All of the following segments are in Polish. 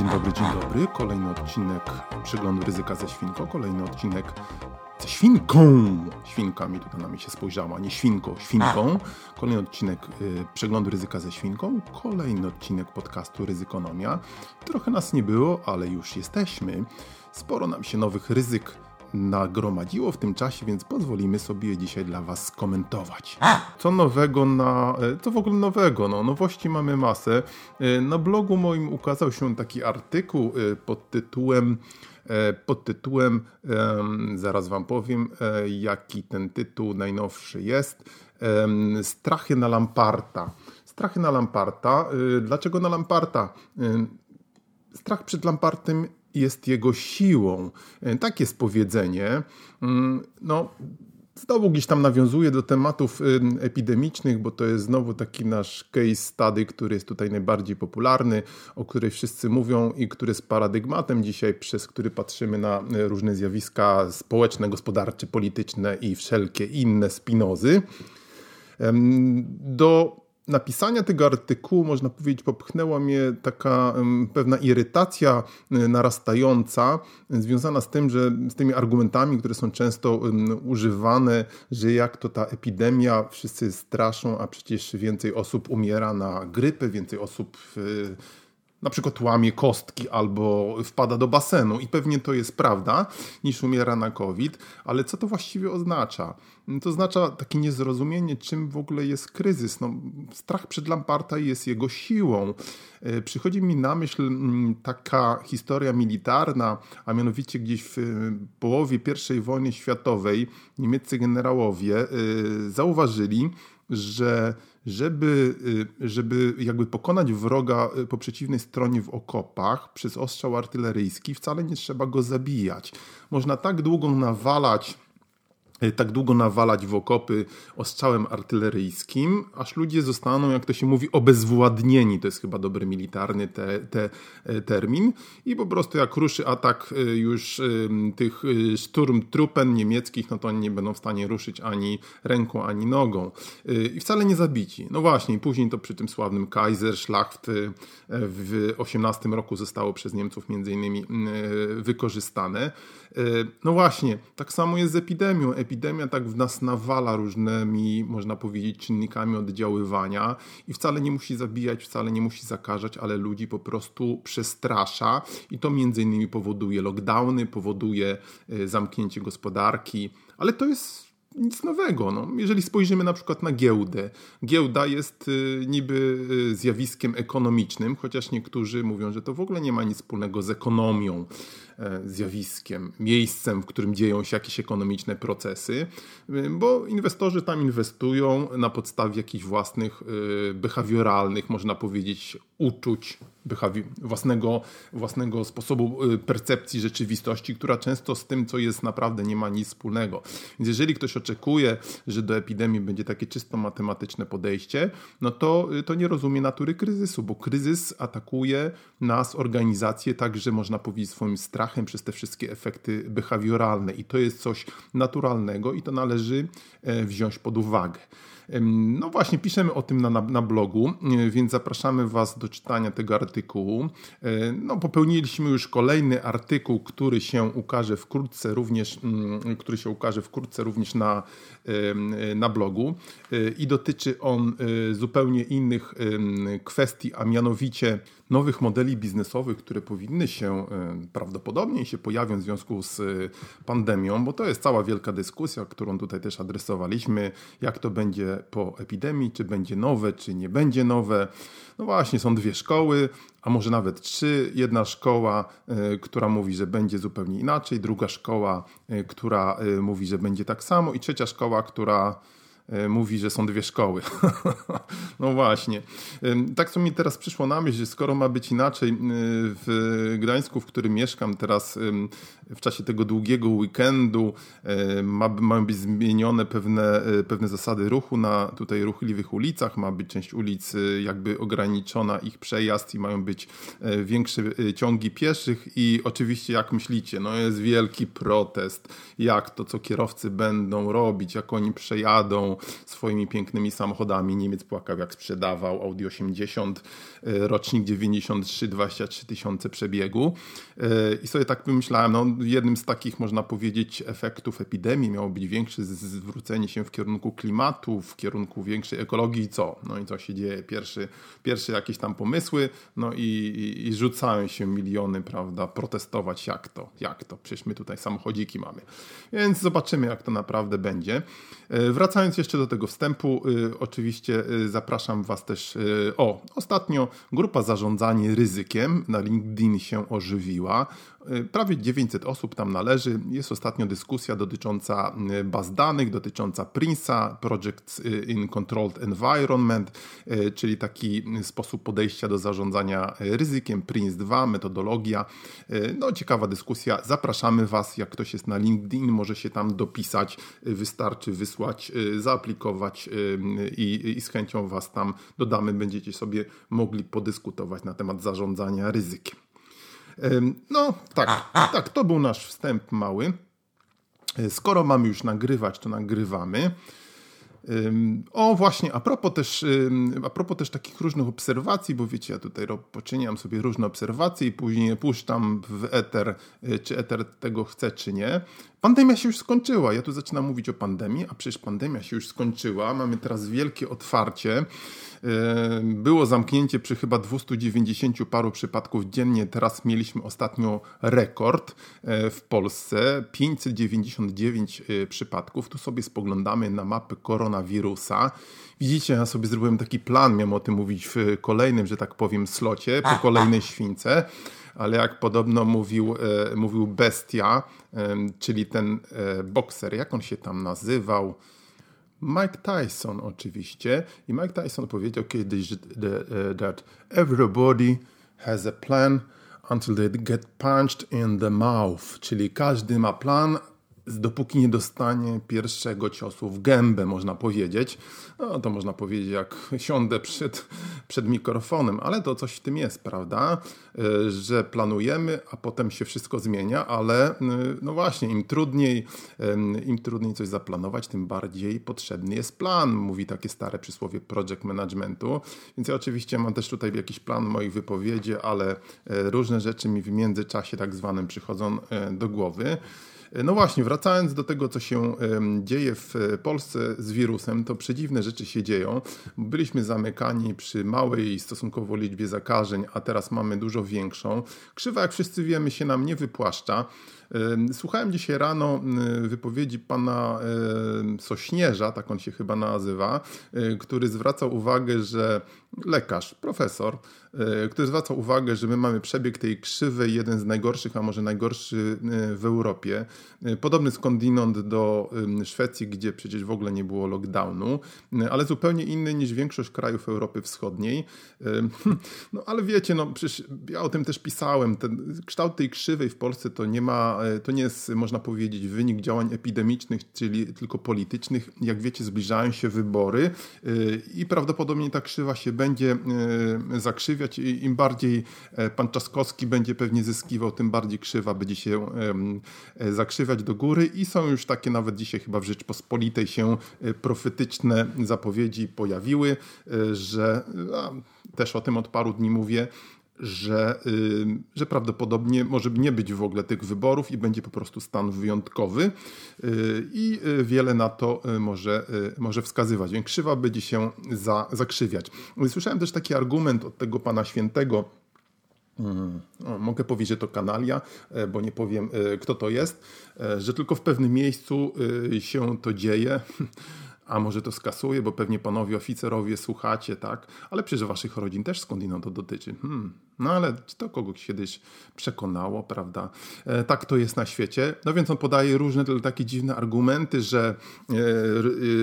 Dzień dobry, dzień dobry. Kolejny odcinek przeglądu ryzyka ze świnką. Kolejny odcinek ze świnką. Świnka mi tutaj na mnie się spojrzała, nie świnką, świnką. Kolejny odcinek y, przeglądu ryzyka ze świnką. Kolejny odcinek podcastu Ryzykonomia. Trochę nas nie było, ale już jesteśmy. Sporo nam się nowych ryzyk nagromadziło w tym czasie, więc pozwolimy sobie je dzisiaj dla Was skomentować. Co nowego na... e, Co w ogóle nowego? No, nowości mamy masę. E, Na blogu moim ukazał się taki artykuł e, pod tytułem pod tytułem, em, zaraz Wam powiem, jaki ten tytuł najnowszy jest. Strachy na Lamparta. Strachy na Lamparta. Dlaczego na Lamparta? Strach przed Lampartem jest jego siłą. Tak jest powiedzenie. Mm, No, znowu gdzieś tam nawiązuje do tematów epidemicznych, bo to jest znowu taki nasz case study, który jest tutaj najbardziej popularny, o której wszyscy mówią i który jest paradygmatem dzisiaj, przez który patrzymy na e, różne zjawiska społeczne, gospodarcze, polityczne i wszelkie inne spinozy. Do napisania tego artykułu, można powiedzieć, popchnęła mnie taka pewna irytacja y, narastająca, y, związana z tym, że z tymi argumentami, które są często używane, że jak to ta epidemia, wszyscy straszą, a przecież więcej osób umiera na grypę, więcej osób y, na przykład łamie kostki albo wpada do basenu i pewnie to jest prawda, niż umiera na COVID, ale co to właściwie oznacza? To oznacza takie niezrozumienie, czym w ogóle jest kryzys. No, strach przed Lamparta jest jego siłą. E, Przychodzi mi na myśl mm, taka historia militarna, a mianowicie gdzieś w e, połowie I wojny światowej niemieccy generałowie e, zauważyli, że żeby, y, żeby jakby pokonać wroga y, po przeciwnej stronie w okopach przez ostrzał artyleryjski, wcale nie trzeba go zabijać. Można tak długo nawalać tak długo nawalać w okopy ostrzałem artyleryjskim, aż ludzie zostaną, jak to się mówi, obezwładnieni. To jest chyba dobry militarny te, te, e, termin. I po prostu jak ruszy atak e, już e, tych e, szturmtrupen niemieckich, no to oni nie będą w stanie ruszyć ani ręką, ani nogą. E, I wcale nie zabici. No właśnie, później to przy tym sławnym Kaiserschlacht e, w 18 roku zostało przez Niemców między innymi e, wykorzystane. E, No właśnie, tak samo jest z epidemią. Epidemia tak w nas nawala różnymi, można powiedzieć, czynnikami oddziaływania i wcale nie musi zabijać, wcale nie musi zakażać, ale ludzi po prostu przestrasza i to między innymi powoduje lockdowny, powoduje e, zamknięcie gospodarki, ale to jest nic nowego. No. Jeżeli spojrzymy na przykład na giełdę, giełda jest y, niby y, zjawiskiem ekonomicznym, chociaż niektórzy mówią, że to w ogóle nie ma nic wspólnego z ekonomią, e, zjawiskiem, miejscem, w którym dzieją się jakieś ekonomiczne procesy, y, bo inwestorzy tam inwestują na podstawie jakichś własnych, y, behawioralnych, można powiedzieć, uczuć, własnego, własnego sposobu y, percepcji rzeczywistości, która często z tym, co jest naprawdę, nie ma nic wspólnego. Więc jeżeli ktoś oczekuje, że do epidemii będzie takie czysto matematyczne podejście, no to, to nie rozumie natury kryzysu, bo kryzys atakuje nas, organizacje, także można powiedzieć swoim strachem przez te wszystkie efekty behawioralne i to jest coś naturalnego i to należy e, wziąć pod uwagę. No właśnie, piszemy o tym na, na, blogu, e, więc zapraszamy Was do czytania tego artykułu. E, No, popełniliśmy już kolejny artykuł, który się ukaże wkrótce również, mm, który się ukaże wkrótce również na, na blogu E, i dotyczy on zupełnie innych kwestii, a mianowicie nowych modeli biznesowych, które powinny się prawdopodobnie się pojawią w związku z pandemią, bo to jest cała wielka dyskusja, którą tutaj też adresowaliśmy, jak to będzie po epidemii, czy będzie nowe, czy nie będzie nowe. No właśnie, są dwie szkoły, a może nawet trzy. Jedna szkoła, e, która mówi, że będzie zupełnie inaczej, druga szkoła, e, która e, mówi, że będzie tak samo i trzecia szkoła, która mówi, że są dwie szkoły. no właśnie. Tak co mi teraz przyszło na myśl, że skoro ma być inaczej w Gdańsku, w którym mieszkam teraz w czasie tego długiego weekendu, ma, mają być zmienione pewne, pewne zasady ruchu na tutaj ruchliwych ulicach, ma być część ulic jakby ograniczona ich przejazd i mają być większe ciągi pieszych i oczywiście jak myślicie, no jest wielki protest, jak to co kierowcy będą robić, jak oni przejadą swoimi pięknymi samochodami. Niemiec płakał jak sprzedawał Audi 80, e, rocznik 93, 23 tysiące przebiegu e, i sobie tak pomyślałem, no jednym z takich można powiedzieć efektów epidemii miało być większe zwrócenie się w kierunku klimatu, w kierunku większej ekologii i co? No i co się dzieje? Pierwszy, pierwsze jakieś tam pomysły, no i, i, i rzucają się miliony, prawda, protestować jak to, jak to, przecież my tutaj samochodziki mamy. Więc zobaczymy jak to naprawdę będzie. E, wracając jeszcze do tego wstępu, e, oczywiście e, zapraszam Was też. O, ostatnio grupa Zarządzanie Ryzykiem na LinkedIn się ożywiła. Y, prawie 900 osób tam należy. Jest ostatnio dyskusja dotycząca y, baz danych, dotycząca PRINCA, Project in Controlled Environment, y, czyli taki sposób podejścia do zarządzania ryzykiem, PRINCE 2, metodologia. No, ciekawa dyskusja. Zapraszamy Was, jak ktoś jest na LinkedIn, może się tam dopisać, wystarczy wysłać, zaaplikować i, i z chęcią Was tam dodamy. Będziecie sobie mogli podyskutować na temat zarządzania ryzykiem. No tak, tak, to był nasz wstęp mały. E, skoro mamy już nagrywać, to nagrywamy. O właśnie, a propos, też, a propos też takich różnych obserwacji, bo wiecie, ja tutaj poczyniam sobie różne obserwacje i później puszczam w eter, e, czy eter tego chce, czy nie. Pandemia się już skończyła. Ja tu zaczynam mówić o pandemii, a przecież pandemia się już skończyła. Mamy teraz wielkie otwarcie. E, było zamknięcie przy chyba 290 paru przypadków dziennie. Teraz mieliśmy ostatnio rekord e, w Polsce 599 e, przypadków. Tu sobie spoglądamy na mapy koronawirusa. Widzicie, ja sobie zrobiłem taki plan, miałem o tym mówić w kolejnym, że tak powiem, slocie, po kolejnej śwince ale jak podobno mówił, mówił Bestia, czyli ten bokser, jak on się tam nazywał? Mike Tyson oczywiście. I Mike Tyson powiedział kiedyś, that everybody has a plan until they get punched in the mouth. Czyli każdy ma plan, dopóki nie dostanie pierwszego ciosu w gębę, można powiedzieć. No to można powiedzieć, jak siądę przed, przed mikrofonem, ale to coś w tym jest, prawda? E, że planujemy, a potem się wszystko zmienia, ale e, no właśnie, im trudniej, im trudniej coś zaplanować, tym bardziej potrzebny jest plan, mówi takie stare przysłowie project managementu. Więc ja oczywiście mam też tutaj jakiś plan moich wypowiedzi, ale e, różne rzeczy mi w międzyczasie tak zwanym przychodzą do głowy. No właśnie, wracając do tego, co się dzieje w Polsce z wirusem, to przedziwne rzeczy się dzieją. Byliśmy zamykani przy małej stosunkowo liczbie zakażeń, a teraz mamy dużo większą. Krzywa, jak wszyscy wiemy, się nam nie wypłaszcza. Słuchałem dzisiaj rano wypowiedzi pana Sośnierza, tak on się chyba nazywa, e, który zwracał uwagę, że lekarz, profesor, e, który zwracał uwagę, że my mamy przebieg tej krzywej, jeden z najgorszych, a może najgorszy e, w Europie. Podobny skądinąd do Szwecji, gdzie przecież w ogóle nie było lockdownu, ale zupełnie inny niż większość krajów Europy Wschodniej. No ale wiecie, no przecież ja o tym też pisałem, ten kształt tej krzywej w Polsce to nie ma to nie jest, można powiedzieć, wynik działań epidemicznych, czyli tylko politycznych. Jak wiecie, zbliżają się wybory i prawdopodobnie ta krzywa się będzie e, zakrzywiać. I Im bardziej pan Czaskowski będzie pewnie zyskiwał, tym bardziej krzywa będzie się zakrzywiać do góry i są już takie nawet dzisiaj chyba w Rzeczpospolitej się profetyczne zapowiedzi pojawiły, że też o tym od paru dni mówię, że, że prawdopodobnie może nie być w ogóle tych wyborów i będzie po prostu stan wyjątkowy y, i y, wiele na to y, może, może wskazywać. Więc krzywa będzie się za, zakrzywiać. Słyszałem też taki argument od tego pana świętego, hmm, mogę powiedzieć, że to kanalia, bo nie powiem, kto to jest, że tylko w pewnym miejscu się to dzieje a może to skasuje, bo pewnie panowie oficerowie słuchacie, tak? Ale przecież waszych rodzin też skądinąd to dotyczy. Hmm. No ale czy to kogoś kiedyś przekonało, prawda? E, tak to jest na świecie. No więc on podaje różne takie dziwne argumenty, że e,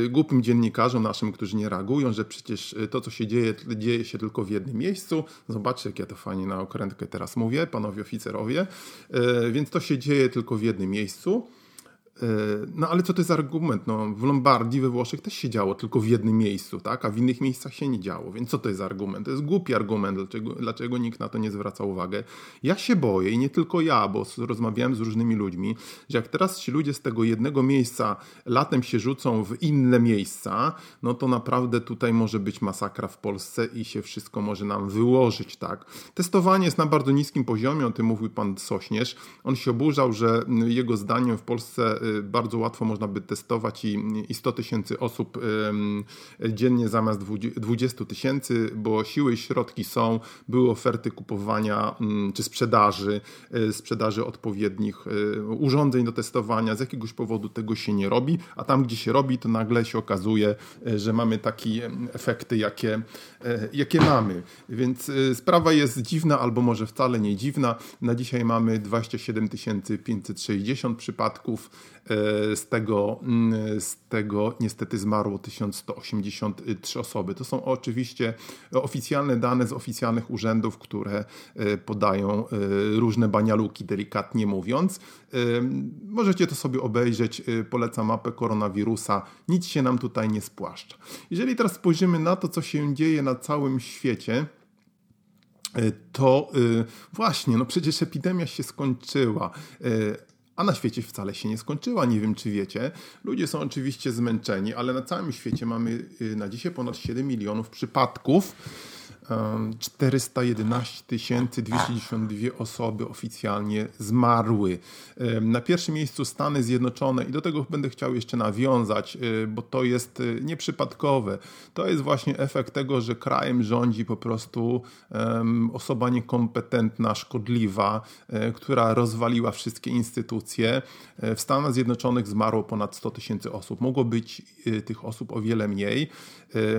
e, głupim dziennikarzom naszym, którzy nie reagują, że przecież to, co się dzieje, dzieje się tylko w jednym miejscu. Zobaczcie, jak ja to fajnie na okrętkę teraz mówię, panowie oficerowie. E, więc to się dzieje tylko w jednym miejscu. No ale co to jest argument? No, w Lombardii we Włoszech też się działo tylko w jednym miejscu, tak? a w innych miejscach się nie działo. Więc co to jest argument? To jest głupi argument, dlaczego, dlaczego nikt na to nie zwraca uwagi. Ja się boję i nie tylko ja, bo rozmawiałem z różnymi ludźmi, że jak teraz ci ludzie z tego jednego miejsca latem się rzucą w inne miejsca, no to naprawdę tutaj może być masakra w Polsce i się wszystko może nam wyłożyć. tak? Testowanie jest na bardzo niskim poziomie, o tym mówił pan Sośnierz. On się oburzał, że jego zdaniem w Polsce bardzo łatwo można by testować i, i 100 tysięcy osób dziennie zamiast 20 tysięcy, bo siły i środki są, były oferty kupowania czy sprzedaży, y, sprzedaży odpowiednich y, urządzeń do testowania. Z jakiegoś powodu tego się nie robi, a tam, gdzie się robi, to nagle się okazuje, że mamy takie efekty, jakie, jakie mamy. Więc sprawa jest dziwna, albo może wcale nie dziwna. Na dzisiaj mamy 27 560 przypadków. E, z tego, mm, z tego niestety zmarło 1183 osoby. To są oczywiście oficjalne dane z oficjalnych urzędów, które e, podają e, różne banialuki, delikatnie mówiąc. Możecie to sobie obejrzeć. Polecam mapę koronawirusa. Nic się nam tutaj nie spłaszcza. Jeżeli teraz spojrzymy na to, co się dzieje na całym świecie, to właśnie, no przecież epidemia się skończyła a na świecie wcale się nie skończyła. Nie wiem, czy wiecie. Ludzie są oczywiście zmęczeni, ale na całym świecie mamy y, na dzisiaj ponad 7 milionów przypadków 411 292 osoby oficjalnie zmarły. Na pierwszym miejscu Stany Zjednoczone i do tego będę chciał jeszcze nawiązać, y, bo to jest y, nieprzypadkowe. To jest właśnie efekt tego, że krajem rządzi po prostu osoba niekompetentna, szkodliwa, y, która rozwaliła wszystkie instytucje. W Stanach Zjednoczonych zmarło ponad 100 tysięcy osób. Mogło być tych osób o wiele mniej.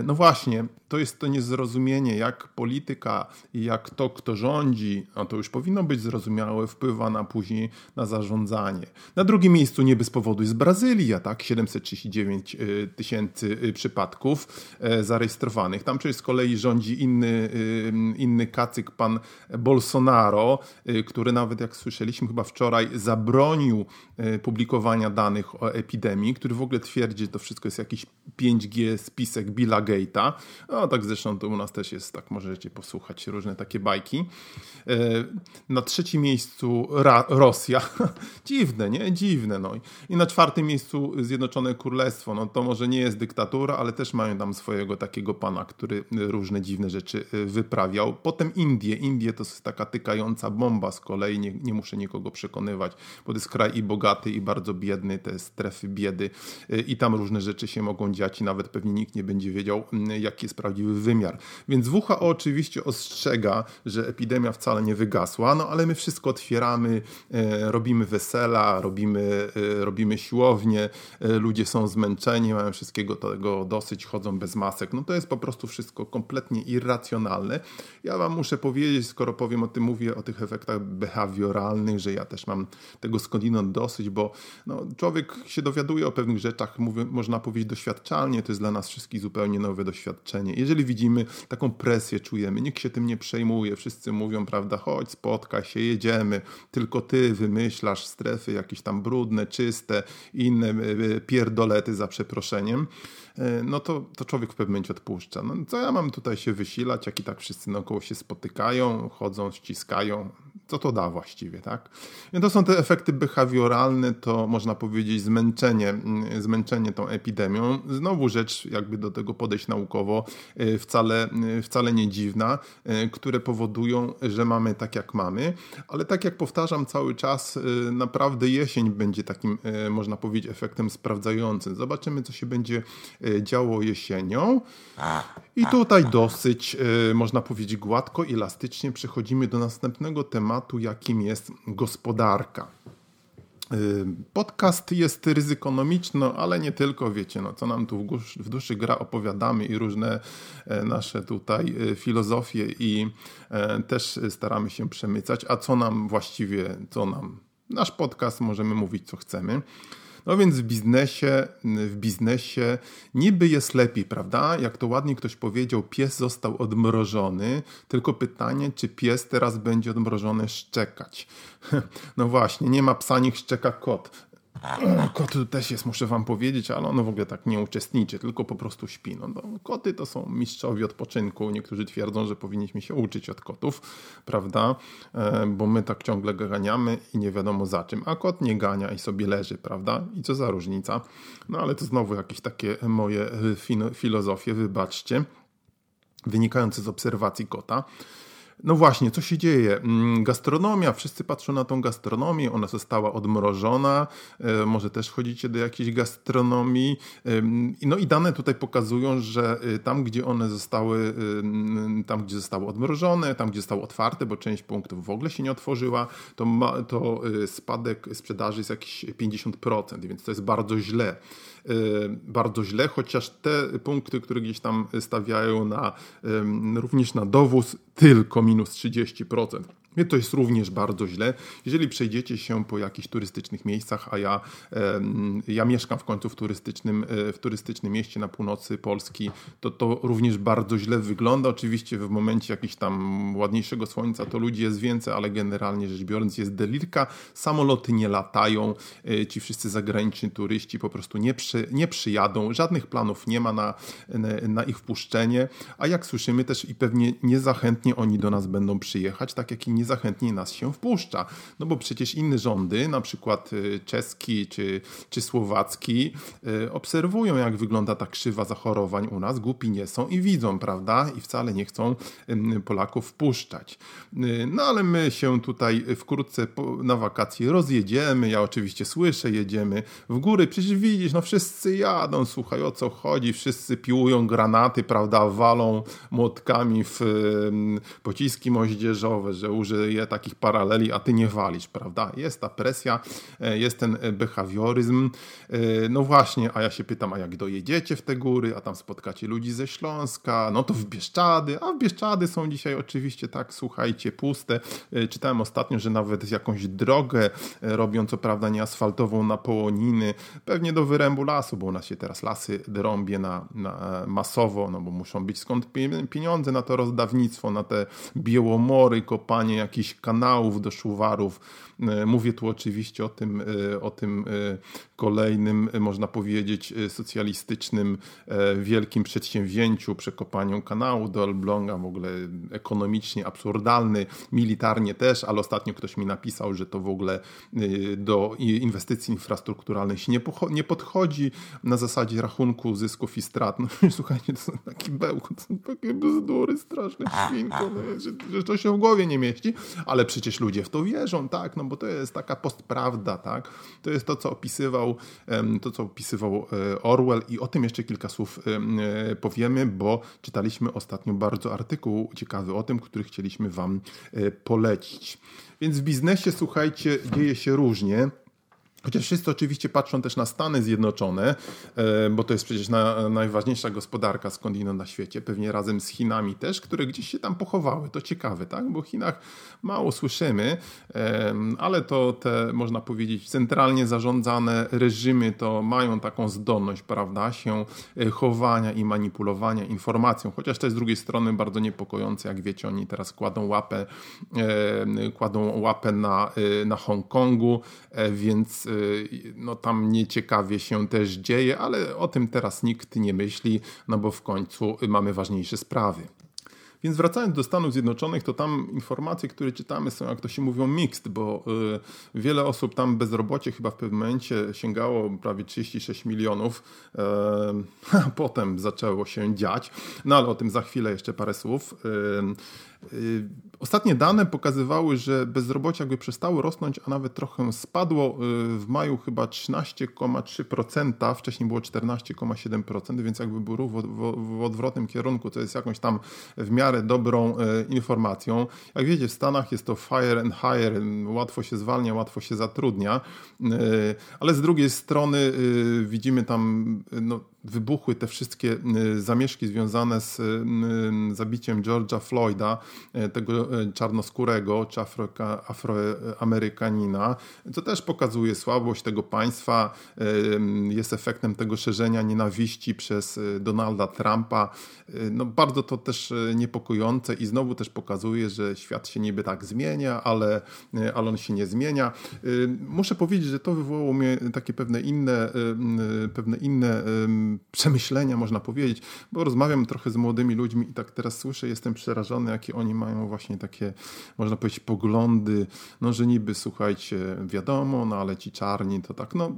No właśnie, to jest to niezrozumienie, jak jak polityka i jak to, kto rządzi, a to już powinno być zrozumiałe, wpływa na później na zarządzanie. Na drugim miejscu nie bez powodu jest Brazylia, tak? 739 y, tysięcy y, przypadków e, zarejestrowanych. Tam przecież z kolei rządzi inny, y, inny kacyk, pan Bolsonaro, który nawet jak słyszeliśmy chyba wczoraj zabronił publikowania danych o epidemii, który w ogóle twierdzi, że to wszystko jest jakiś 5G spisek Billa Gate'a. No tak zresztą to u nas też jest tak możecie posłuchać różne takie bajki. E, na trzecim miejscu Ra Rosja. Dziwne, nie? Dziwne. No. I na czwartym miejscu Zjednoczone Królestwo. No to może nie jest dyktatura, ale też mają tam swojego takiego pana, który różne dziwne rzeczy e, wyprawiał. Potem Indie. Indie to jest taka tykająca bomba z kolei. Nie, nie muszę nikogo przekonywać, bo to jest kraj i bogaty, i bardzo biedny. Te strefy biedy. E, I tam różne rzeczy się mogą dziać i nawet pewnie nikt nie będzie wiedział, jaki jest prawdziwy wymiar. Więc WHO oczywiście ostrzega, że epidemia wcale nie wygasła, no ale my wszystko otwieramy, e, robimy wesela, robimy, e, robimy siłownie, e, ludzie są zmęczeni, mają wszystkiego tego dosyć, chodzą bez masek. No to jest po prostu wszystko kompletnie irracjonalne. Ja wam muszę powiedzieć, skoro powiem o tym, mówię o tych efektach behawioralnych, że ja też mam tego skądinąd dosyć, bo no, człowiek się dowiaduje o pewnych rzeczach, można powiedzieć doświadczalnie, to jest dla nas wszystkich zupełnie nowe doświadczenie. Jeżeli widzimy taką presję, presję czujemy, nikt się tym nie przejmuje, wszyscy mówią, prawda, chodź, spotkaj się, jedziemy, tylko ty wymyślasz strefy jakieś tam brudne, czyste, inne e, e, pierdolety za przeproszeniem, e, no to, to człowiek w pewnym momencie odpuszcza. No co ja mam tutaj się wysilać, jak i tak wszyscy naokoło się spotykają, chodzą, ściskają, co to da właściwie, tak? I to są te efekty behawioralne, to można powiedzieć zmęczenie, mm, zmęczenie tą epidemią. Znowu rzecz, jakby do tego podejść naukowo, y, wcale, y, wcale nie dziwna, y, które powodują, że mamy tak jak mamy, ale tak jak powtarzam cały czas, naprawdę jesień będzie takim, można powiedzieć, efektem sprawdzającym. Zobaczymy, co się będzie działo jesienią. I tutaj dosyć, można powiedzieć, gładko, elastycznie przechodzimy do następnego tematu, jakim jest gospodarka. Podcast jest ryzykonomiczny, ale nie tylko, wiecie, no, co nam tu w, w duszy gra opowiadamy i różne e, nasze tutaj e, filozofie i e, też staramy się przemycać, a co nam właściwie, co nam nasz podcast, możemy mówić co chcemy. No więc w biznesie, w biznesie niby jest lepiej, prawda? Jak to ładnie ktoś powiedział, pies został odmrożony, tylko pytanie, czy pies teraz będzie odmrożony szczekać. No właśnie, nie ma psa, niech szczeka kot. Kot też jest, muszę wam powiedzieć, ale ono w ogóle tak nie uczestniczy, tylko po prostu śpi. No, no, koty to są mistrzowie odpoczynku. Niektórzy twierdzą, że powinniśmy się uczyć od kotów, prawda? E, bo my tak ciągle ganiamy i nie wiadomo za czym. A kot nie gania i sobie leży, prawda? I co za różnica? No ale to znowu jakieś takie moje filozofie, wybaczcie, wynikające z obserwacji kota. No właśnie, co się dzieje? Mm, gastronomia, wszyscy patrzą na tą gastronomię, ona została odmrożona, e, może też chodzicie do jakiejś gastronomii. No i dane tutaj pokazują, że e, tam, gdzie one zostały, tam, gdzie zostały odmrożone, tam, gdzie zostały otwarte, bo część punktów w ogóle się nie otworzyła, to, ma, to e, spadek sprzedaży jest jakiś 50%, więc to jest bardzo źle. Bardzo źle, chociaż te punkty, które gdzieś tam stawiają na, również na dowóz, tylko minus 30%. To jest również bardzo źle. Jeżeli przejdziecie się po jakichś turystycznych miejscach, a ja, ja mieszkam w końcu w turystycznym, e, w turystycznym mieście na północy Polski, to to również bardzo źle wygląda. Oczywiście w momencie jakiegoś tam ładniejszego słońca to ludzi jest więcej, ale generalnie rzecz biorąc jest delirka. Samoloty nie latają, e, ci wszyscy zagraniczni turyści po prostu nie, przy, nie przyjadą, żadnych planów nie ma na, na ich wpuszczenie, a jak słyszymy też i pewnie niezachętnie oni do nas będą przyjechać, tak jak i nie zachętnie nas się wpuszcza. No bo przecież inne rządy, na przykład y, czeski czy, czy słowacki, y, obserwują, jak wygląda ta krzywa zachorowań u nas, głupi nie są i widzą, prawda? I wcale nie chcą Polaków wpuszczać. Y, no ale my się tutaj wkrótce na wakacje rozjedziemy. Ja oczywiście słyszę, jedziemy w góry. Przecież widzisz, no wszyscy jadą, słuchaj, o co chodzi? Wszyscy piłują granaty, prawda? Walą młotkami w pociski moździerzowe, że używają je takich paraleli, a ty nie walisz, prawda? Jest ta presja, e, jest ten e, behawioryzm. E, no właśnie, a ja się pytam, a jak dojedziecie w te góry, a tam spotkacie ludzi ze Śląska, no to w Bieszczady, a w Bieszczady są dzisiaj oczywiście tak, słuchajcie, puste. Czytałem ostatnio, że nawet jakąś drogę robią, co prawda nie asfaltową, na Połoniny, pewnie do wyrębu lasu, bo u nas się teraz lasy drąbie na, na masowo, no bo muszą być skąd pieniądze na to rozdawnictwo, na te biełomory, kopanie jakichś kanałów do szuwarów. E, mówię tu oczywiście o tym, e, o tym e, kolejnym, można powiedzieć, socjalistycznym wielkim przedsięwzięciu, przekopaniu kanału do Elbląga, w ogóle ekonomicznie absurdalny, militarnie też, ale ostatnio ktoś mi napisał, że to w ogóle do inwestycji infrastrukturalnych się nie, podchodzi na zasadzie rachunku zysków i strat. No słuchajcie, to są taki bełkot, są takie bzdury straszne, świnko, no, że, że to się w głowie nie mieści ale przecież ludzie w to wierzą, tak, no bo to jest taka postprawda, tak, to jest to, co opisywał, to, co opisywał e, Orwell i o tym jeszcze kilka słów e, powiemy, bo czytaliśmy ostatnio bardzo artykuł ciekawy o tym, który chcieliśmy Wam e, polecić. Więc w biznesie, słuchajcie, dzieje się różnie. Chociaż wszyscy oczywiście patrzą też na Stany Zjednoczone, e, bo to jest przecież na, najważniejsza gospodarka skądinąd na świecie, pewnie razem z Chinami też, które gdzieś się tam pochowały. To ciekawe, tak? Bo w Chinach mało słyszymy, ale to te, można powiedzieć, centralnie zarządzane reżimy to mają taką zdolność, prawda, się e, chowania i manipulowania informacją, chociaż to jest z drugiej strony bardzo niepokojące, jak wiecie, oni teraz kładą łapę, kładą łapę na, e, na Hongkongu, więc no tam nieciekawie się też dzieje, ale o tym teraz nikt nie myśli, no bo w końcu mamy ważniejsze sprawy. Więc wracając do Stanów Zjednoczonych, to tam informacje, które czytamy są, jak to się mówią, mixed, bo y, wiele osób tam bezrobocie chyba w pewnym momencie sięgało prawie 36 milionów, y, a potem zaczęło się dziać. No ale o tym za chwilę jeszcze parę słów. Y, Ostatnie dane pokazywały, że bezrobocie jakby przestało rosnąć, a nawet trochę spadło. W maju chyba 13,3%, wcześniej było 14,7%, więc jakby był ruch w, odwrotnym kierunku, co jest jakąś tam w miarę dobrą informacją. Jak wiecie, w Stanach jest to fire and hire, łatwo się zwalnia, łatwo się zatrudnia, ale z drugiej strony widzimy tam no, wybuchły te wszystkie y, zamieszki związane z y, y, zabiciem George'a Floyda, tego czarnoskórego czy Afroka, afroamerykanina, co też pokazuje słabość tego państwa, jest efektem tego szerzenia nienawiści przez Donalda Trumpa. No, bardzo to też niepokojące i znowu też pokazuje, że świat się niby tak zmienia, ale, ale on się nie zmienia. Muszę powiedzieć, że to wywołało mnie takie pewne inne, pewne inne przemyślenia, można powiedzieć, bo rozmawiam trochę z młodymi ludźmi i tak teraz słyszę, jestem przerażony, jakie oni mają właśnie takie, można powiedzieć, poglądy, no że niby, słuchajcie, wiadomo, no ale ci czarni to tak, no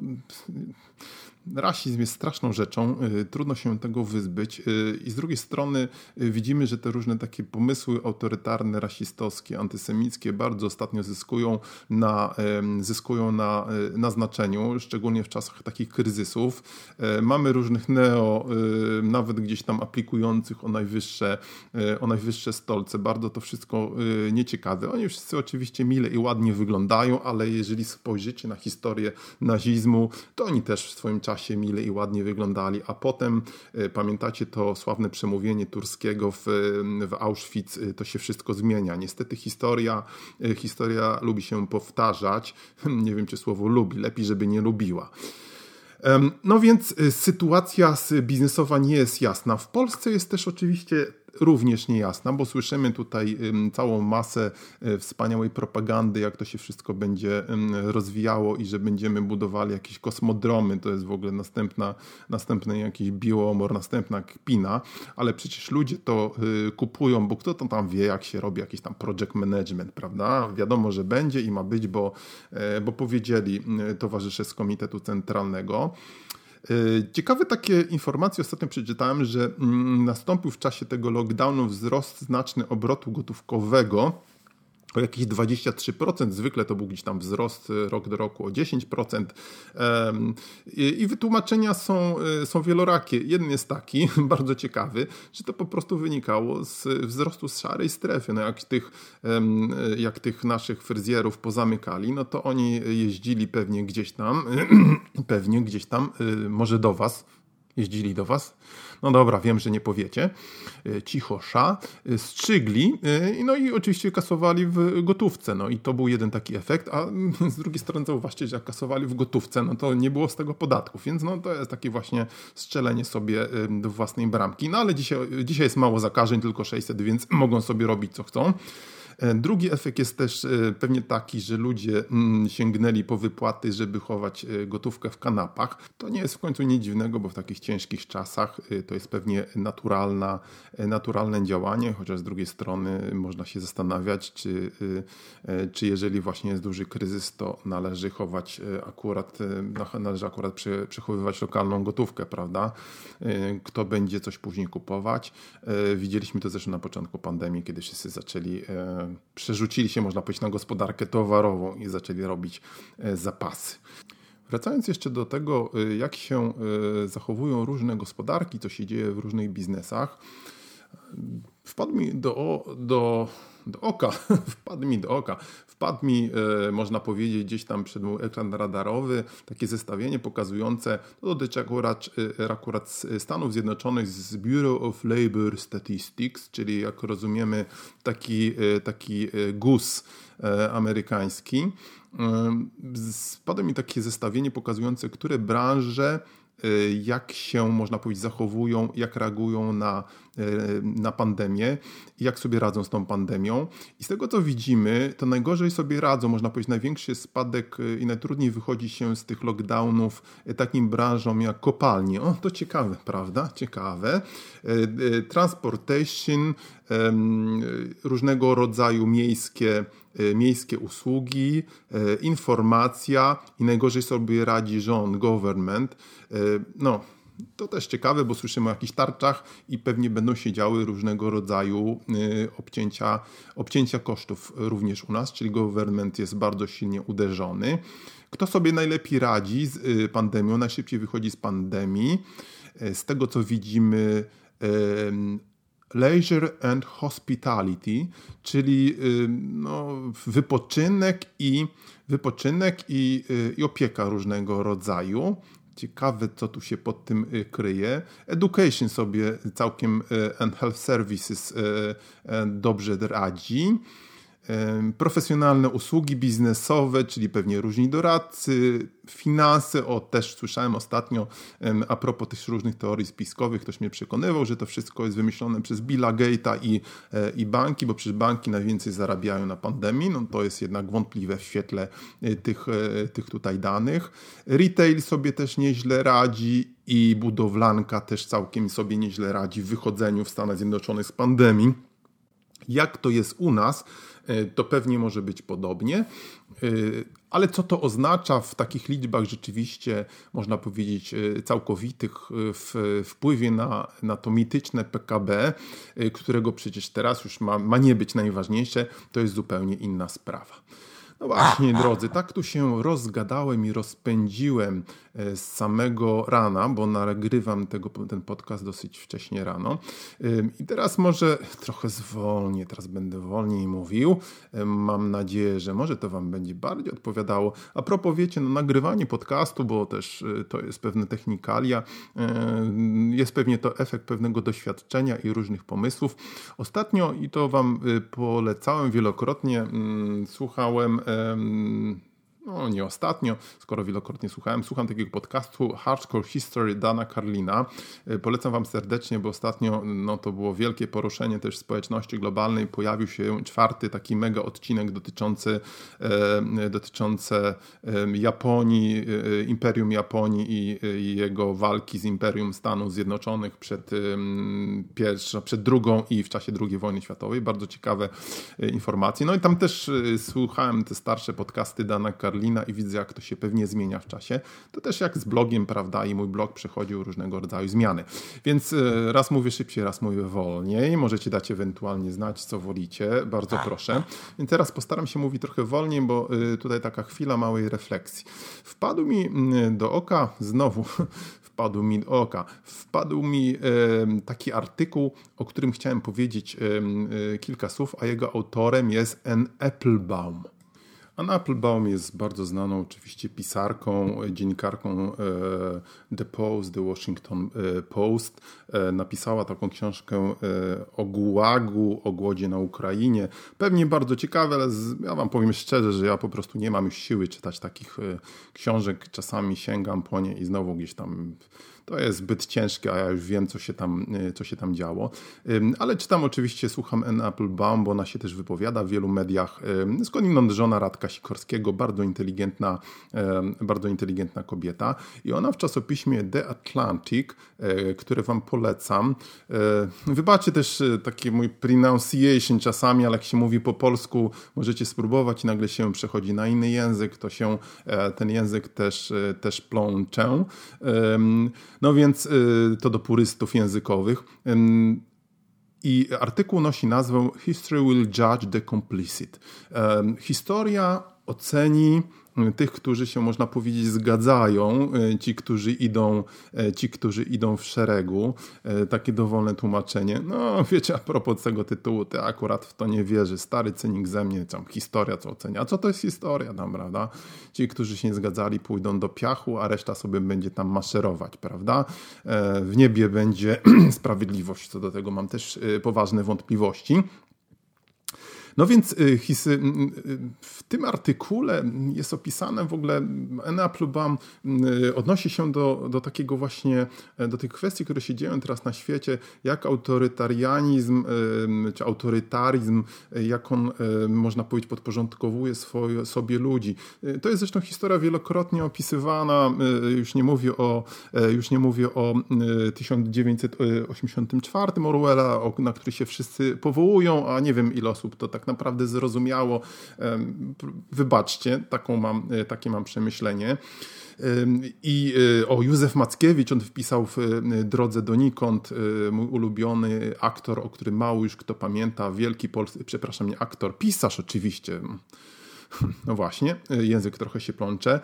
rasizm jest straszną rzeczą, y, trudno się tego wyzbyć y, i z drugiej strony y, widzimy, że te różne takie pomysły autorytarne, rasistowskie, antysemickie bardzo ostatnio zyskują na, zyskują na, na znaczeniu, szczególnie w czasach takich kryzysów. Mamy różnych neo, nawet gdzieś tam aplikujących o najwyższe, o najwyższe stolce. Bardzo to wszystko nieciekawe. Oni wszyscy oczywiście mile i ładnie wyglądają, ale jeżeli spojrzycie na historię nazizmu, to oni też w swoim czasie czasie mile i ładnie wyglądali, a potem e, pamiętacie to sławne przemówienie Turskiego w, w Auschwitz, e, to się wszystko zmienia. Niestety historia, e, historia lubi się powtarzać. Nie wiem, czy słowo lubi, lepiej, żeby nie lubiła. No więc sytuacja biznesowa nie jest jasna. W Polsce jest też oczywiście również niejasna, bo słyszymy tutaj całą masę e, wspaniałej propagandy, jak to się wszystko będzie rozwijało i że będziemy budowali jakieś kosmodromy, to jest w ogóle następna, następny jakiś biomor, następna kpina, ale przecież ludzie to y, kupują, bo kto to tam wie, jak się robi jakiś tam project management, prawda? Wiadomo, że będzie i ma być, bo, e, bo powiedzieli y, towarzysze z Komitetu Centralnego. E, ciekawe takie informacje ostatnio przeczytałem, że mm, nastąpił w czasie tego lockdownu wzrost znaczny obrotu gotówkowego o jakieś 23%, zwykle to był gdzieś tam wzrost e, rok do roku o 10%. I wytłumaczenia są, e, są wielorakie. Jeden jest taki, bardzo ciekawy, że to po prostu wynikało z wzrostu z szarej strefy. No jak, tych, jak tych naszych fryzjerów pozamykali, no to oni jeździli pewnie gdzieś tam, pewnie gdzieś tam, może do Was, jeździli do Was? No dobra, wiem, że nie powiecie, e, cichosza, e, strzygli, e, no i oczywiście kasowali w gotówce, no i to był jeden taki efekt, a z drugiej strony zauważcie, że jak kasowali w gotówce, no to nie było z tego podatków, więc no to jest takie właśnie strzelenie sobie do własnej bramki, no ale dzisiaj, dzisiaj jest mało zakażeń, tylko 600, więc mogą sobie robić co chcą. E, drugi efekt jest też e, pewnie taki, że ludzie mm, sięgnęli po wypłaty, żeby chować e, gotówkę w kanapach. To nie jest w końcu nic dziwnego, bo w takich ciężkich czasach to jest pewnie naturalna, naturalne działanie, chociaż z drugiej strony można się zastanawiać, czy, czy jeżeli właśnie jest duży kryzys, to należy chować akurat, należy akurat przechowywać lokalną gotówkę, prawda? Kto będzie coś później kupować? Widzieliśmy to zresztą na początku pandemii, kiedy wszyscy zaczęli przerzucili się, można powiedzieć, na gospodarkę towarową i zaczęli robić e, zapasy. Wracając jeszcze do tego, e, jak się e, zachowują różne gospodarki, co się dzieje w różnych biznesach, wpadł mi do, do, do oka, wpadł mi do oka, wpadł mi, e, można powiedzieć, gdzieś tam przed mój ekran radarowy takie zestawienie pokazujące, to dotyczy akurat, e, akurat Stanów Zjednoczonych z Bureau of Labor Statistics, czyli jak rozumiemy taki, e, taki GUS amerykański. Spadło mi takie zestawienie pokazujące, które branże jak się, można powiedzieć, zachowują, jak reagują na, na pandemię i jak sobie radzą z tą pandemią. I z tego, co widzimy, to najgorzej sobie radzą, można powiedzieć, największy spadek y, i najtrudniej wychodzi się z tych lockdownów takim branżom jak kopalnie. O, to ciekawe, prawda? Ciekawe. Transportation, różnego rodzaju miejskie E, miejskie usługi, e, informacja i najgorzej sobie radzi rząd, government. E, no, To też ciekawe, bo słyszymy o jakichś tarczach i pewnie będą się działy różnego rodzaju obcięcia, obcięcia kosztów również u nas, czyli government jest bardzo silnie uderzony. Kto sobie najlepiej radzi z pandemią, najszybciej wychodzi z pandemii? Z tego co widzimy, leisure and hospitality, czyli no, wypoczynek i wypoczynek i, y, i opieka różnego rodzaju. Ciekawe, co tu się pod tym y, kryje. Education sobie całkiem y, and health services dobrze radzi profesjonalne usługi biznesowe, czyli pewnie różni doradcy, finanse, o też słyszałem ostatnio a propos tych różnych teorii spiskowych, ktoś mnie przekonywał, że to wszystko jest wymyślone przez Billa Gate'a i, e, i banki, bo przecież banki najwięcej zarabiają na pandemii, no to jest jednak wątpliwe w świetle e, tych, e, tych tutaj danych. Retail sobie też nieźle radzi i budowlanka też całkiem sobie nieźle radzi w wychodzeniu w Stanach Zjednoczonych z pandemii. Jak to jest u nas, to pewnie może być podobnie. E, ale co to oznacza w takich liczbach rzeczywiście, można powiedzieć, e, całkowitych w wpływie na, na to mityczne PKB, którego przecież teraz już ma, ma nie być najważniejsze, to jest zupełnie inna sprawa. No właśnie, drodzy, tak tu się rozgadałem i rozpędziłem e, z samego rana, bo nagrywam tego, ten podcast dosyć wcześnie rano. I teraz może trochę zwolnię, teraz będę wolniej mówił. Mam nadzieję, że może to Wam będzie bardziej odpowiadało. A propos, wiecie, no, nagrywanie podcastu, bo też e, to jest pewne technikalia, e, jest pewnie to efekt pewnego doświadczenia i różnych pomysłów. Ostatnio, i to Wam polecałem wielokrotnie, mm, słuchałem no nie ostatnio, skoro wielokrotnie słuchałem, słucham takiego podcastu Hardcore History Dana Carlina. E, polecam Wam serdecznie, bo ostatnio no, to było wielkie poruszenie też społeczności globalnej. Pojawił się czwarty taki mega odcinek dotyczący, e, dotyczący e, Japonii, e, Imperium Japonii i, i, jego walki z Imperium Stanów Zjednoczonych przed, pierwszą, przed drugą i w czasie II wojny światowej. Bardzo ciekawe e, informacje. No i tam też e, słuchałem te starsze podcasty Dana Carlina Berlina i widzę, jak to się pewnie zmienia w czasie. To też jak z blogiem, prawda? I mój blog przechodził różnego rodzaju zmiany. Więc e, raz mówię szybciej, raz mówię wolniej. Możecie dać ewentualnie znać, co wolicie. Bardzo tak, proszę. Więc teraz postaram się mówić trochę wolniej, bo e, tutaj taka chwila małej refleksji. Wpadł mi do oka znowu wpadł mi do oka. Wpadł mi e, taki artykuł, o którym chciałem powiedzieć kilka słów, a jego autorem jest N. Applebaum. Anna Applebaum jest bardzo znaną oczywiście pisarką, dziennikarką e, The Post, The Washington e, Post. E, napisała taką książkę o gułagu, o głodzie na Ukrainie. Pewnie bardzo ciekawe, ale ja wam powiem szczerze, że ja po prostu nie mam już siły czytać takich książek. Czasami sięgam po nie i znowu gdzieś tam to jest zbyt ciężkie, a ja już wiem, co się tam, y, co się tam działo. Ale czytam oczywiście, słucham N. Applebaum, bo ona się też wypowiada w wielu mediach. Skądinąd żona Radka Sikorskiego, bardzo inteligentna, bardzo inteligentna kobieta. I ona w czasopiśmie The Atlantic, e, które wam polecam, e, wybaczcie też e, taki mój pronunciation czasami, ale jak się mówi po polsku, możecie spróbować i nagle się przechodzi na inny język, to się ten język też, też plączę. No więc y, to do purystów językowych. I artykuł nosi nazwę History will judge the complicit. Historia oceni tych, którzy się, można powiedzieć, zgadzają, e, ci, którzy idą, e, ci, którzy idą w szeregu. E, takie dowolne tłumaczenie. No, wiecie, a propos tego tytułu, ty akurat w to nie wierzy. Stary cynik ze mnie, tam historia co ocenia. Co to jest historia tam, prawda? Ci, którzy się nie zgadzali, pójdą do piachu, a reszta sobie będzie tam maszerować, prawda? W niebie będzie sprawiedliwość. Co do tego mam też poważne wątpliwości. No więc y, hisy, w tym artykule jest opisane w ogóle, Anna Plubam odnosi się do, do takiego właśnie, e, do tych kwestii, które się dzieją teraz na świecie, jak autorytarianizm, czy autorytaryzm, e, jak on, e, można powiedzieć, podporządkowuje swoje, sobie ludzi. To jest zresztą historia wielokrotnie opisywana, już nie mówię o, już nie mówię o 1984 Orwella, na który się wszyscy powołują, a nie wiem ile osób to tak tak naprawdę zrozumiało. Wybaczcie, taką mam, takie mam przemyślenie. I o, Józef Mackiewicz, on wpisał w Drodze donikąd, mój ulubiony aktor, o którym mało już kto pamięta, wielki polski, przepraszam, nie aktor, pisarz oczywiście, no właśnie, język trochę się plącze.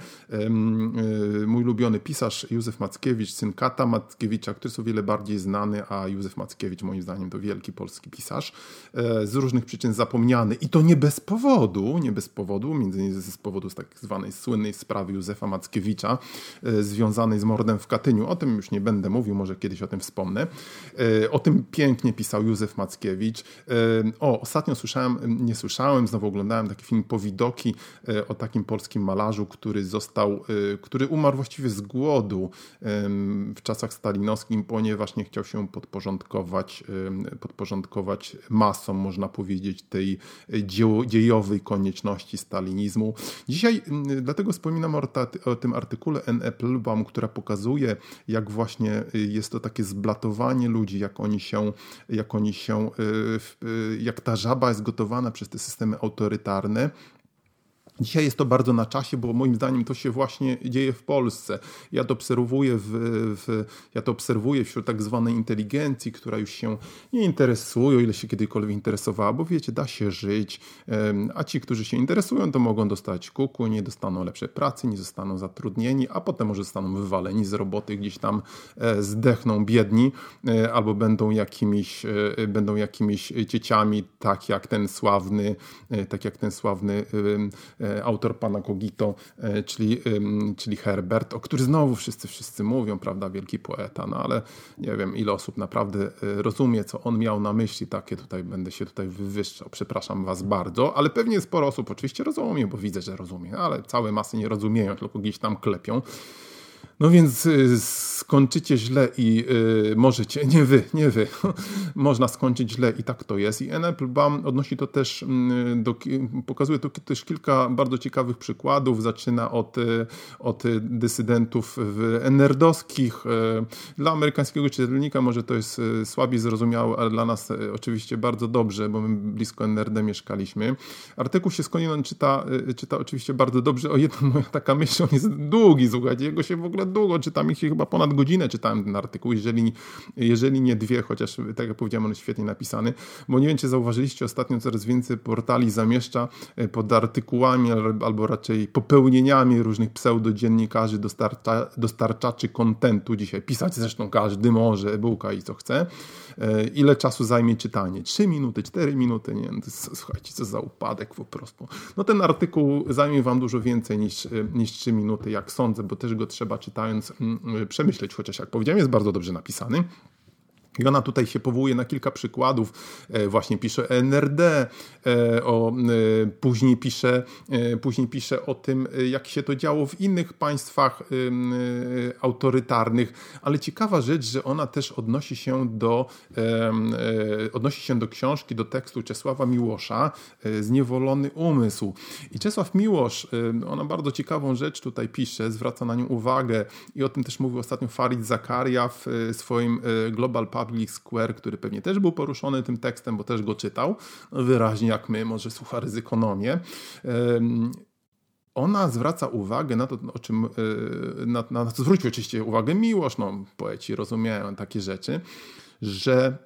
Mój ulubiony pisarz Józef Mackiewicz, syn Kata Mackiewicza, który jest o wiele bardziej znany, a Józef Mackiewicz moim zdaniem to wielki polski pisarz, e, z różnych przyczyn zapomniany i to nie bez powodu, nie bez powodu, między innymi z powodu tak zwanej słynnej sprawy Józefa Mackiewicza, e, związanej z mordem w Katyniu. O tym już nie będę mówił, może kiedyś o tym wspomnę. E, o tym pięknie pisał Józef Mackiewicz. O, ostatnio słyszałem, nie słyszałem, znowu oglądałem taki film Powidoki, E, o takim polskim malarzu, który został, e, który umarł właściwie z głodu w czasach stalinowskim, ponieważ nie chciał się podporządkować, podporządkować masom, można powiedzieć, tej dziejowej konieczności stalinizmu. Dzisiaj dlatego wspominam o, tym artykule N. Applebaum, która pokazuje, jak właśnie y, jest to takie zblatowanie ludzi, jak oni się, jak oni się, y, y, jak ta żaba jest gotowana przez te systemy autorytarne, Dzisiaj jest to bardzo na czasie, bo moim zdaniem to się właśnie dzieje w Polsce. Ja to obserwuję, w, w, ja to obserwuję wśród tak zwanej inteligencji, która już się nie interesuje, o ile się kiedykolwiek interesowała, bo wiecie, da się żyć, a ci, którzy się interesują, to mogą dostać kuku, nie dostaną lepszej pracy, nie zostaną zatrudnieni, a potem może zostaną wywaleni z roboty, gdzieś tam e, zdechną biedni, e, albo będą jakimiś, e, będą jakimiś dzieciami, tak jak ten sławny, tak jak ten sławny autor pana Kogito, e, czyli, czyli Herbert, o który znowu wszyscy, wszyscy mówią, prawda, wielki poeta, no ale nie wiem, ile osób naprawdę e, rozumie, co on miał na myśli, takie tutaj będę się tutaj wywyższał, przepraszam was bardzo, ale pewnie sporo osób oczywiście rozumie, bo widzę, że rozumie, ale całe masy nie rozumieją, tylko gdzieś tam klepią. No więc y, skończycie źle i y, możecie, nie wy, nie wy, można skończyć źle i tak to jest. I Applebaum odnosi to też, mm, do, pokazuje to też kilka bardzo ciekawych przykładów. Zaczyna od, y, od dysydentów nerdowskich. Dla amerykańskiego czytelnika może to jest słabiej zrozumiałe, ale dla nas oczywiście bardzo dobrze, bo my blisko NRD mieszkaliśmy. Artykuł się skądinąd czyta, czyta oczywiście bardzo dobrze. O jedna moja taka myśl, on jest długi, słuchajcie, jego się w ogóle długo czytam, ich chyba ponad godzinę czytałem ten artykuł, jeżeli, jeżeli nie dwie, chociaż tak jak powiedziałem, on jest świetnie napisany, bo nie wiem, czy zauważyliście, ostatnio coraz więcej portali zamieszcza e, pod artykułami albo raczej popełnieniami różnych pseudodziennikarzy, dostarcza, dostarczaczy kontentu. Dzisiaj pisać zresztą każdy może, e-booka i co chce. E, ile czasu zajmie czytanie? 3 minuty, 4 minuty? Nie, to jest, słuchajcie, co za upadek po prostu. No ten artykuł zajmie wam dużo więcej niż, e, niż 3 minuty, jak sądzę, bo też go trzeba czytając mm, przemyśleć, chociaż jak powiedziałem, jest bardzo dobrze napisany. I ona tutaj się powołuje na kilka przykładów. E, właśnie pisze NRD, e, o, e, później, pisze, później pisze o tym, jak się to działo w innych państwach autorytarnych, ale ciekawa rzecz, że ona też odnosi się do, odnosi się do książki, do tekstu Czesława Miłosza, Zniewolony umysł. I Czesław Miłosz, ona bardzo ciekawą rzecz tutaj pisze, zwraca na nią uwagę i o tym też mówił ostatnio Farid Zakaria w swoim Global Public Public Square, który pewnie też był poruszony tym tekstem, bo też go czytał, wyraźnie jak my, może słucha ryzykonomię. Ona zwraca uwagę na to, o czym, e, na, na co zwrócił oczywiście uwagę miłość, no poeci rozumieją takie rzeczy, że,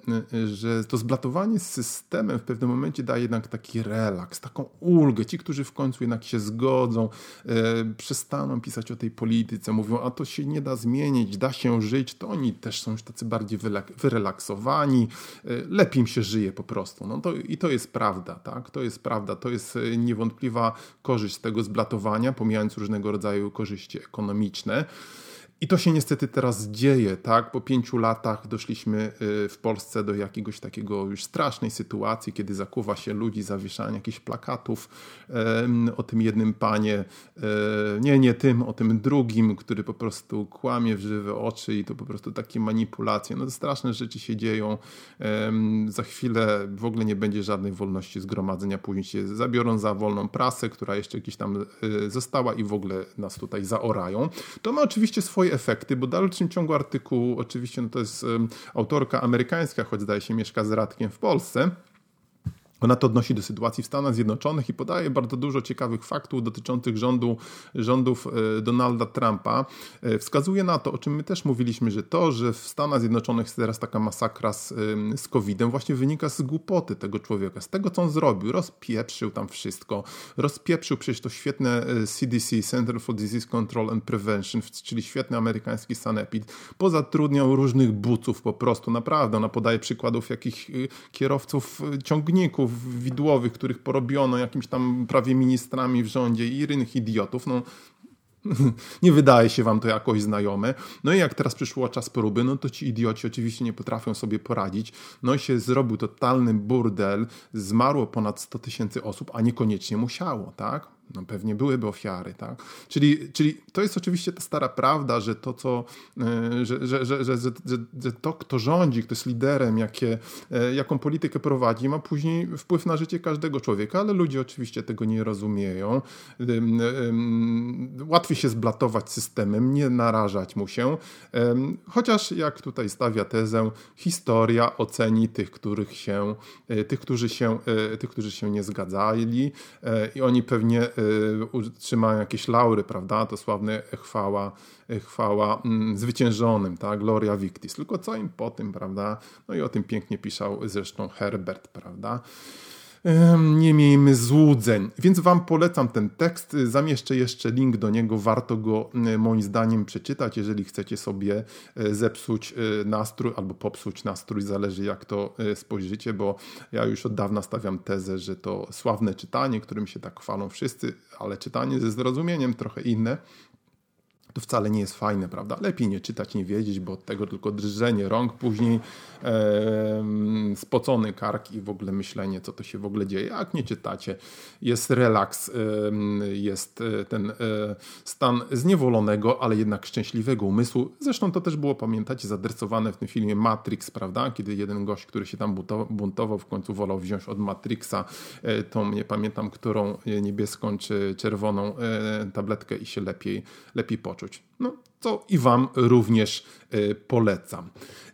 że to zblatowanie z systemem w pewnym momencie daje jednak taki relaks, taką ulgę. Ci, którzy w końcu jednak się zgodzą, e, przestaną pisać o tej polityce, mówią, a to się nie da zmienić, da się żyć, to oni też są już tacy bardziej wyrelaksowani, e, lepiej im się żyje po prostu. No to, I to jest prawda, tak? To jest prawda, to jest e, niewątpliwa korzyść tego zblatowania, pomijając różnego rodzaju korzyści ekonomiczne. I to się niestety teraz dzieje, tak? Po pięciu latach doszliśmy y, w Polsce do jakiegoś takiego już strasznej sytuacji, kiedy zakuwa się ludzi zawieszania jakichś plakatów o tym jednym panie, e, nie, nie tym, o tym drugim, który po prostu kłamie w żywe oczy i to po prostu takie manipulacje. No to straszne rzeczy się dzieją. Za chwilę w ogóle nie będzie żadnej wolności zgromadzenia, później się zabiorą za wolną prasę, która jeszcze gdzieś tam e, została i w ogóle nas tutaj zaorają. To ma oczywiście swoje efekty, bo w dalszym ciągu artykułu, oczywiście no to jest autorka amerykańska, choć zdaje się mieszka z Radkiem w Polsce, ona to odnosi do sytuacji w Stanach Zjednoczonych i podaje bardzo dużo ciekawych faktów dotyczących rządu, rządów e, Donalda Trumpa. E, wskazuje na to, o czym my też mówiliśmy, że to, że w Stanach Zjednoczonych jest teraz taka masakra z, z COVID-em, właśnie wynika z głupoty tego człowieka, z tego, co on zrobił. Rozpieprzył tam wszystko. Rozpieprzył przecież to świetne CDC, e, Center for Disease Control and Prevention, czyli świetny amerykański sanepid. Pozatrudniał różnych buców po prostu, naprawdę. Ona podaje przykładów jakich kierowców ciągników, widłowych, których porobiono jakimiś tam prawie ministrami w rządzie i innych idiotów, no nie wydaje się wam to jakoś znajome. No i jak teraz przyszło czas próby, no to ci idioci oczywiście nie potrafią sobie poradzić. No i się zrobił totalny burdel, zmarło ponad 100 tysięcy osób, a niekoniecznie musiało, tak? No pewnie byłyby ofiary, tak? Czyli, czyli to jest oczywiście ta stara prawda, że to, co, e, że, że, że, że, to, kto rządzi, kto jest liderem, jakie, e, jaką politykę prowadzi, ma później wpływ na życie każdego człowieka, ale ludzie oczywiście tego nie rozumieją. Łatwiej się zblatować systemem, nie narażać mu się, chociaż jak tutaj stawia tezę, historia oceni tych, których się, e, tych, którzy się, tych, którzy się nie zgadzali i oni pewnie utrzymają jakieś laury, prawda? To sławne chwała, chwała mm, zwyciężonym, tak? Gloria Victis. Tylko co im po tym, prawda? No i o tym pięknie pisał zresztą Herbert, prawda? Nie miejmy złudzeń. Więc Wam polecam ten tekst. Zamieszczę jeszcze link do niego. Warto go moim zdaniem przeczytać, jeżeli chcecie sobie e, zepsuć e, nastrój albo popsuć nastrój, zależy jak to e, spojrzycie, bo ja już od dawna stawiam tezę, że to sławne czytanie, którym się tak chwalą wszyscy, ale czytanie ze zrozumieniem trochę inne to wcale nie jest fajne, prawda? Lepiej nie czytać, nie wiedzieć, bo od tego tylko drżenie rąk, później e, spocony kark i w ogóle myślenie, co to się w ogóle dzieje. Jak nie czytacie, jest relaks, e, jest ten e, stan zniewolonego, ale jednak szczęśliwego umysłu. Zresztą to też było, pamiętacie, zadresowane w tym filmie Matrix, prawda? Kiedy jeden gość, który się tam buntował, w końcu wolał wziąć od Matrixa e, tą, nie pamiętam, którą e, niebieską czy czerwoną e, tabletkę i się lepiej, lepiej poczuł tchau. tchau. No, co i Wam również y, polecam.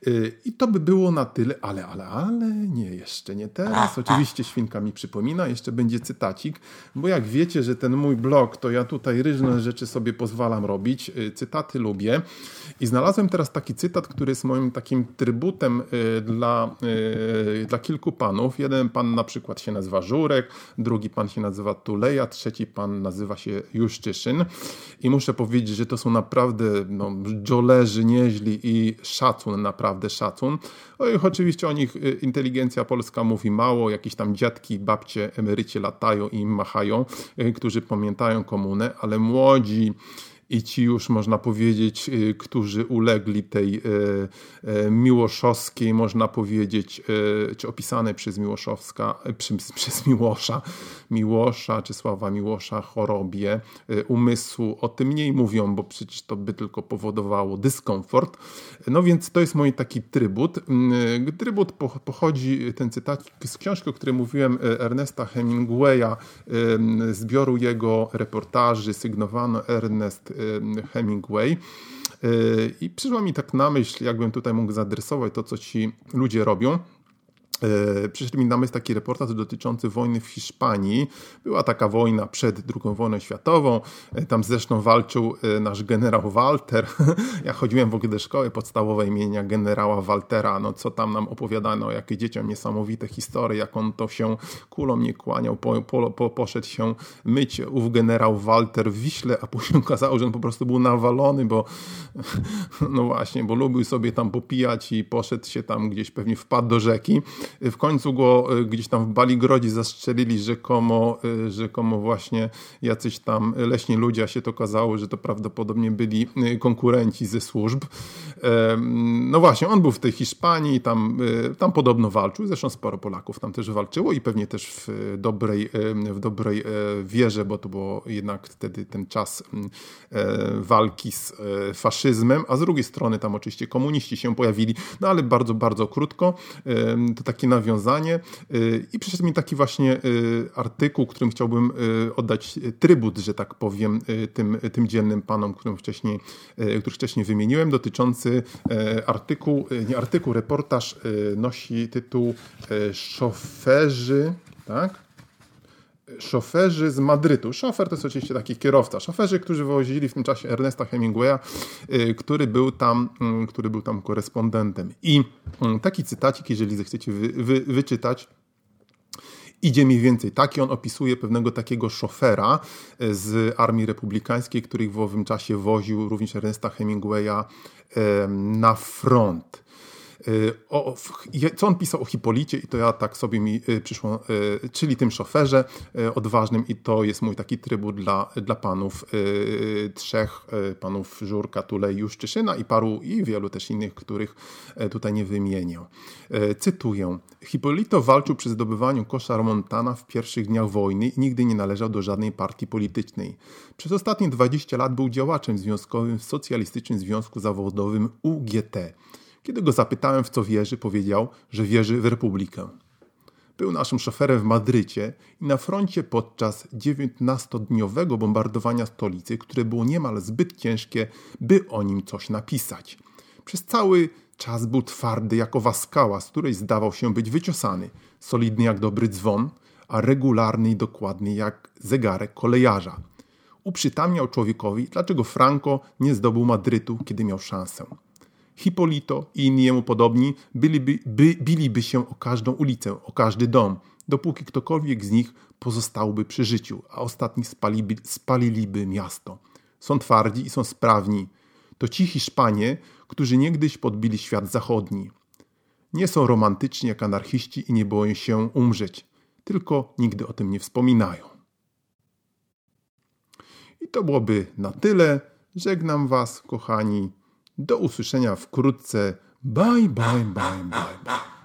Y, I to by było na tyle, ale, ale, ale nie, jeszcze nie teraz. Oczywiście Świnka mi przypomina, jeszcze będzie cytacik, bo jak wiecie, że ten mój blog, to ja tutaj różne rzeczy sobie pozwalam robić, y, cytaty lubię i znalazłem teraz taki cytat, który jest moim takim trybutem dla, dla kilku panów. Jeden pan na przykład się nazywa Żurek, drugi pan się nazywa Tuleja, trzeci pan nazywa się Juszczyszyn i muszę powiedzieć, że to są naprawdę no, dżolerzy nieźli i szacun, naprawdę szacun. O ich oczywiście o nich y, inteligencja polska mówi mało, jakieś tam dziadki, babcie, emerycie latają i machają, y, którzy pamiętają komunę, ale młodzi i ci już można powiedzieć, y, którzy ulegli tej y, y, miłoszowskiej, można powiedzieć, czy opisanej przez Miłoszowska, przez, przez Miłosza, Miłosza, czy Sława Miłosza chorobie umysłu, o tym mniej mówią, bo przecież to by tylko powodowało dyskomfort. No więc to jest mój taki trybut. Trybut pochodzi, ten cytat z książki, o której mówiłem, Ernesta Hemingwaya, zbioru jego reportaży, sygnowano Ernest Hemingway. Y, I przyszło mi tak na myśl, jakbym tutaj mógł zaadresować to, co ci ludzie robią. E, przyszedł mi na myśl taki reportaż dotyczący wojny w Hiszpanii. Była taka wojna przed II wojną światową. E, tam zresztą walczył e, nasz generał Walter. Ja chodziłem w ogóle do szkoły podstawowej imienia generała Waltera. No co tam nam opowiadano, jakie dzieciom niesamowite historie, jak on to się kulą nie kłaniał, po, po, po, poszedł się myć ów generał Walter w Wiśle, a później okazało, że on po prostu był nawalony, bo no właśnie, bo lubił sobie tam popijać i poszedł się tam gdzieś pewnie wpadł do rzeki w końcu go e, gdzieś tam w Baligrodzie zastrzelili rzekomo, e, rzekomo właśnie jacyś tam leśni ludzie, a się to okazało, że to prawdopodobnie byli e, konkurenci ze służb. No właśnie, on był w tej Hiszpanii, tam, tam podobno walczył, zresztą sporo Polaków tam też walczyło i pewnie też w dobrej, w dobrej wierze, bo to było jednak wtedy ten czas walki z faszyzmem, a z drugiej strony tam oczywiście komuniści się pojawili, no ale bardzo, bardzo krótko. To taki takie nawiązanie i przyszedł mi taki właśnie artykuł, którym chciałbym oddać trybut, że tak powiem, tym, tym dzielnym panom, którym wcześniej, których wcześniej wymieniłem, dotyczący artykuł, nie artykuł, reportaż nosi tytuł Szoferzy, tak? Szoferzy z Madrytu. Szofer to jest oczywiście taki kierowca. Szoferzy, którzy wywozili w tym czasie Ernesta Hemingwaya, y, który był tam, y, który był tam korespondentem. I y, taki cytacik, jeżeli zechcecie wy, wy, wyczytać, idzie mniej więcej taki. On opisuje pewnego takiego szofera z Armii Republikańskiej, który w owym czasie woził również Ernesta Hemingwaya na front. Y, o, co on pisał o Hipolicie i to ja tak sobie mi y, przyszło, y, czyli tym szoferze odważnym i to jest mój taki trybut dla, dla panów trzech, panów Żurka, Tulej, Juszczyszyna i paru i wielu też innych, których tutaj nie wymienię. Cytuję. Hipolito walczył przy zdobywaniu kosza Montana w pierwszych dniach wojny i nigdy nie należał do żadnej partii politycznej. Przez ostatnie 20 lat był działaczem związkowym w Socjalistycznym Związku Zawodowym UGT. Kiedy go zapytałem, w co wierzy, powiedział, że wierzy w republikę. Był naszym szoferem w Madrycie i na froncie podczas 19-dniowego bombardowania stolicy, które było niemal zbyt ciężkie, by o nim coś napisać. Przez cały czas był twardy jak owa skała, z której zdawał się być wyciosany, solidny jak dobry dzwon, a regularny i dokładny jak zegarek kolejarza. Uprzytamniał człowiekowi, dlaczego Franco nie zdobył Madrytu, kiedy miał szansę. Hipolito i inni jemu podobni byliby, by, biliby się o każdą ulicę, o każdy dom, dopóki ktokolwiek z nich pozostałby przy życiu, a ostatni spaliby, spaliliby miasto. Są twardzi i są sprawni. To ci Hiszpanie, którzy niegdyś podbili świat zachodni. Nie są romantyczni jak anarchiści i nie boją się umrzeć, tylko nigdy o tym nie wspominają. I to byłoby na tyle. Żegnam Was, kochani. Do usłyszenia wkrótce. Bye, bye, bye, bye, bye.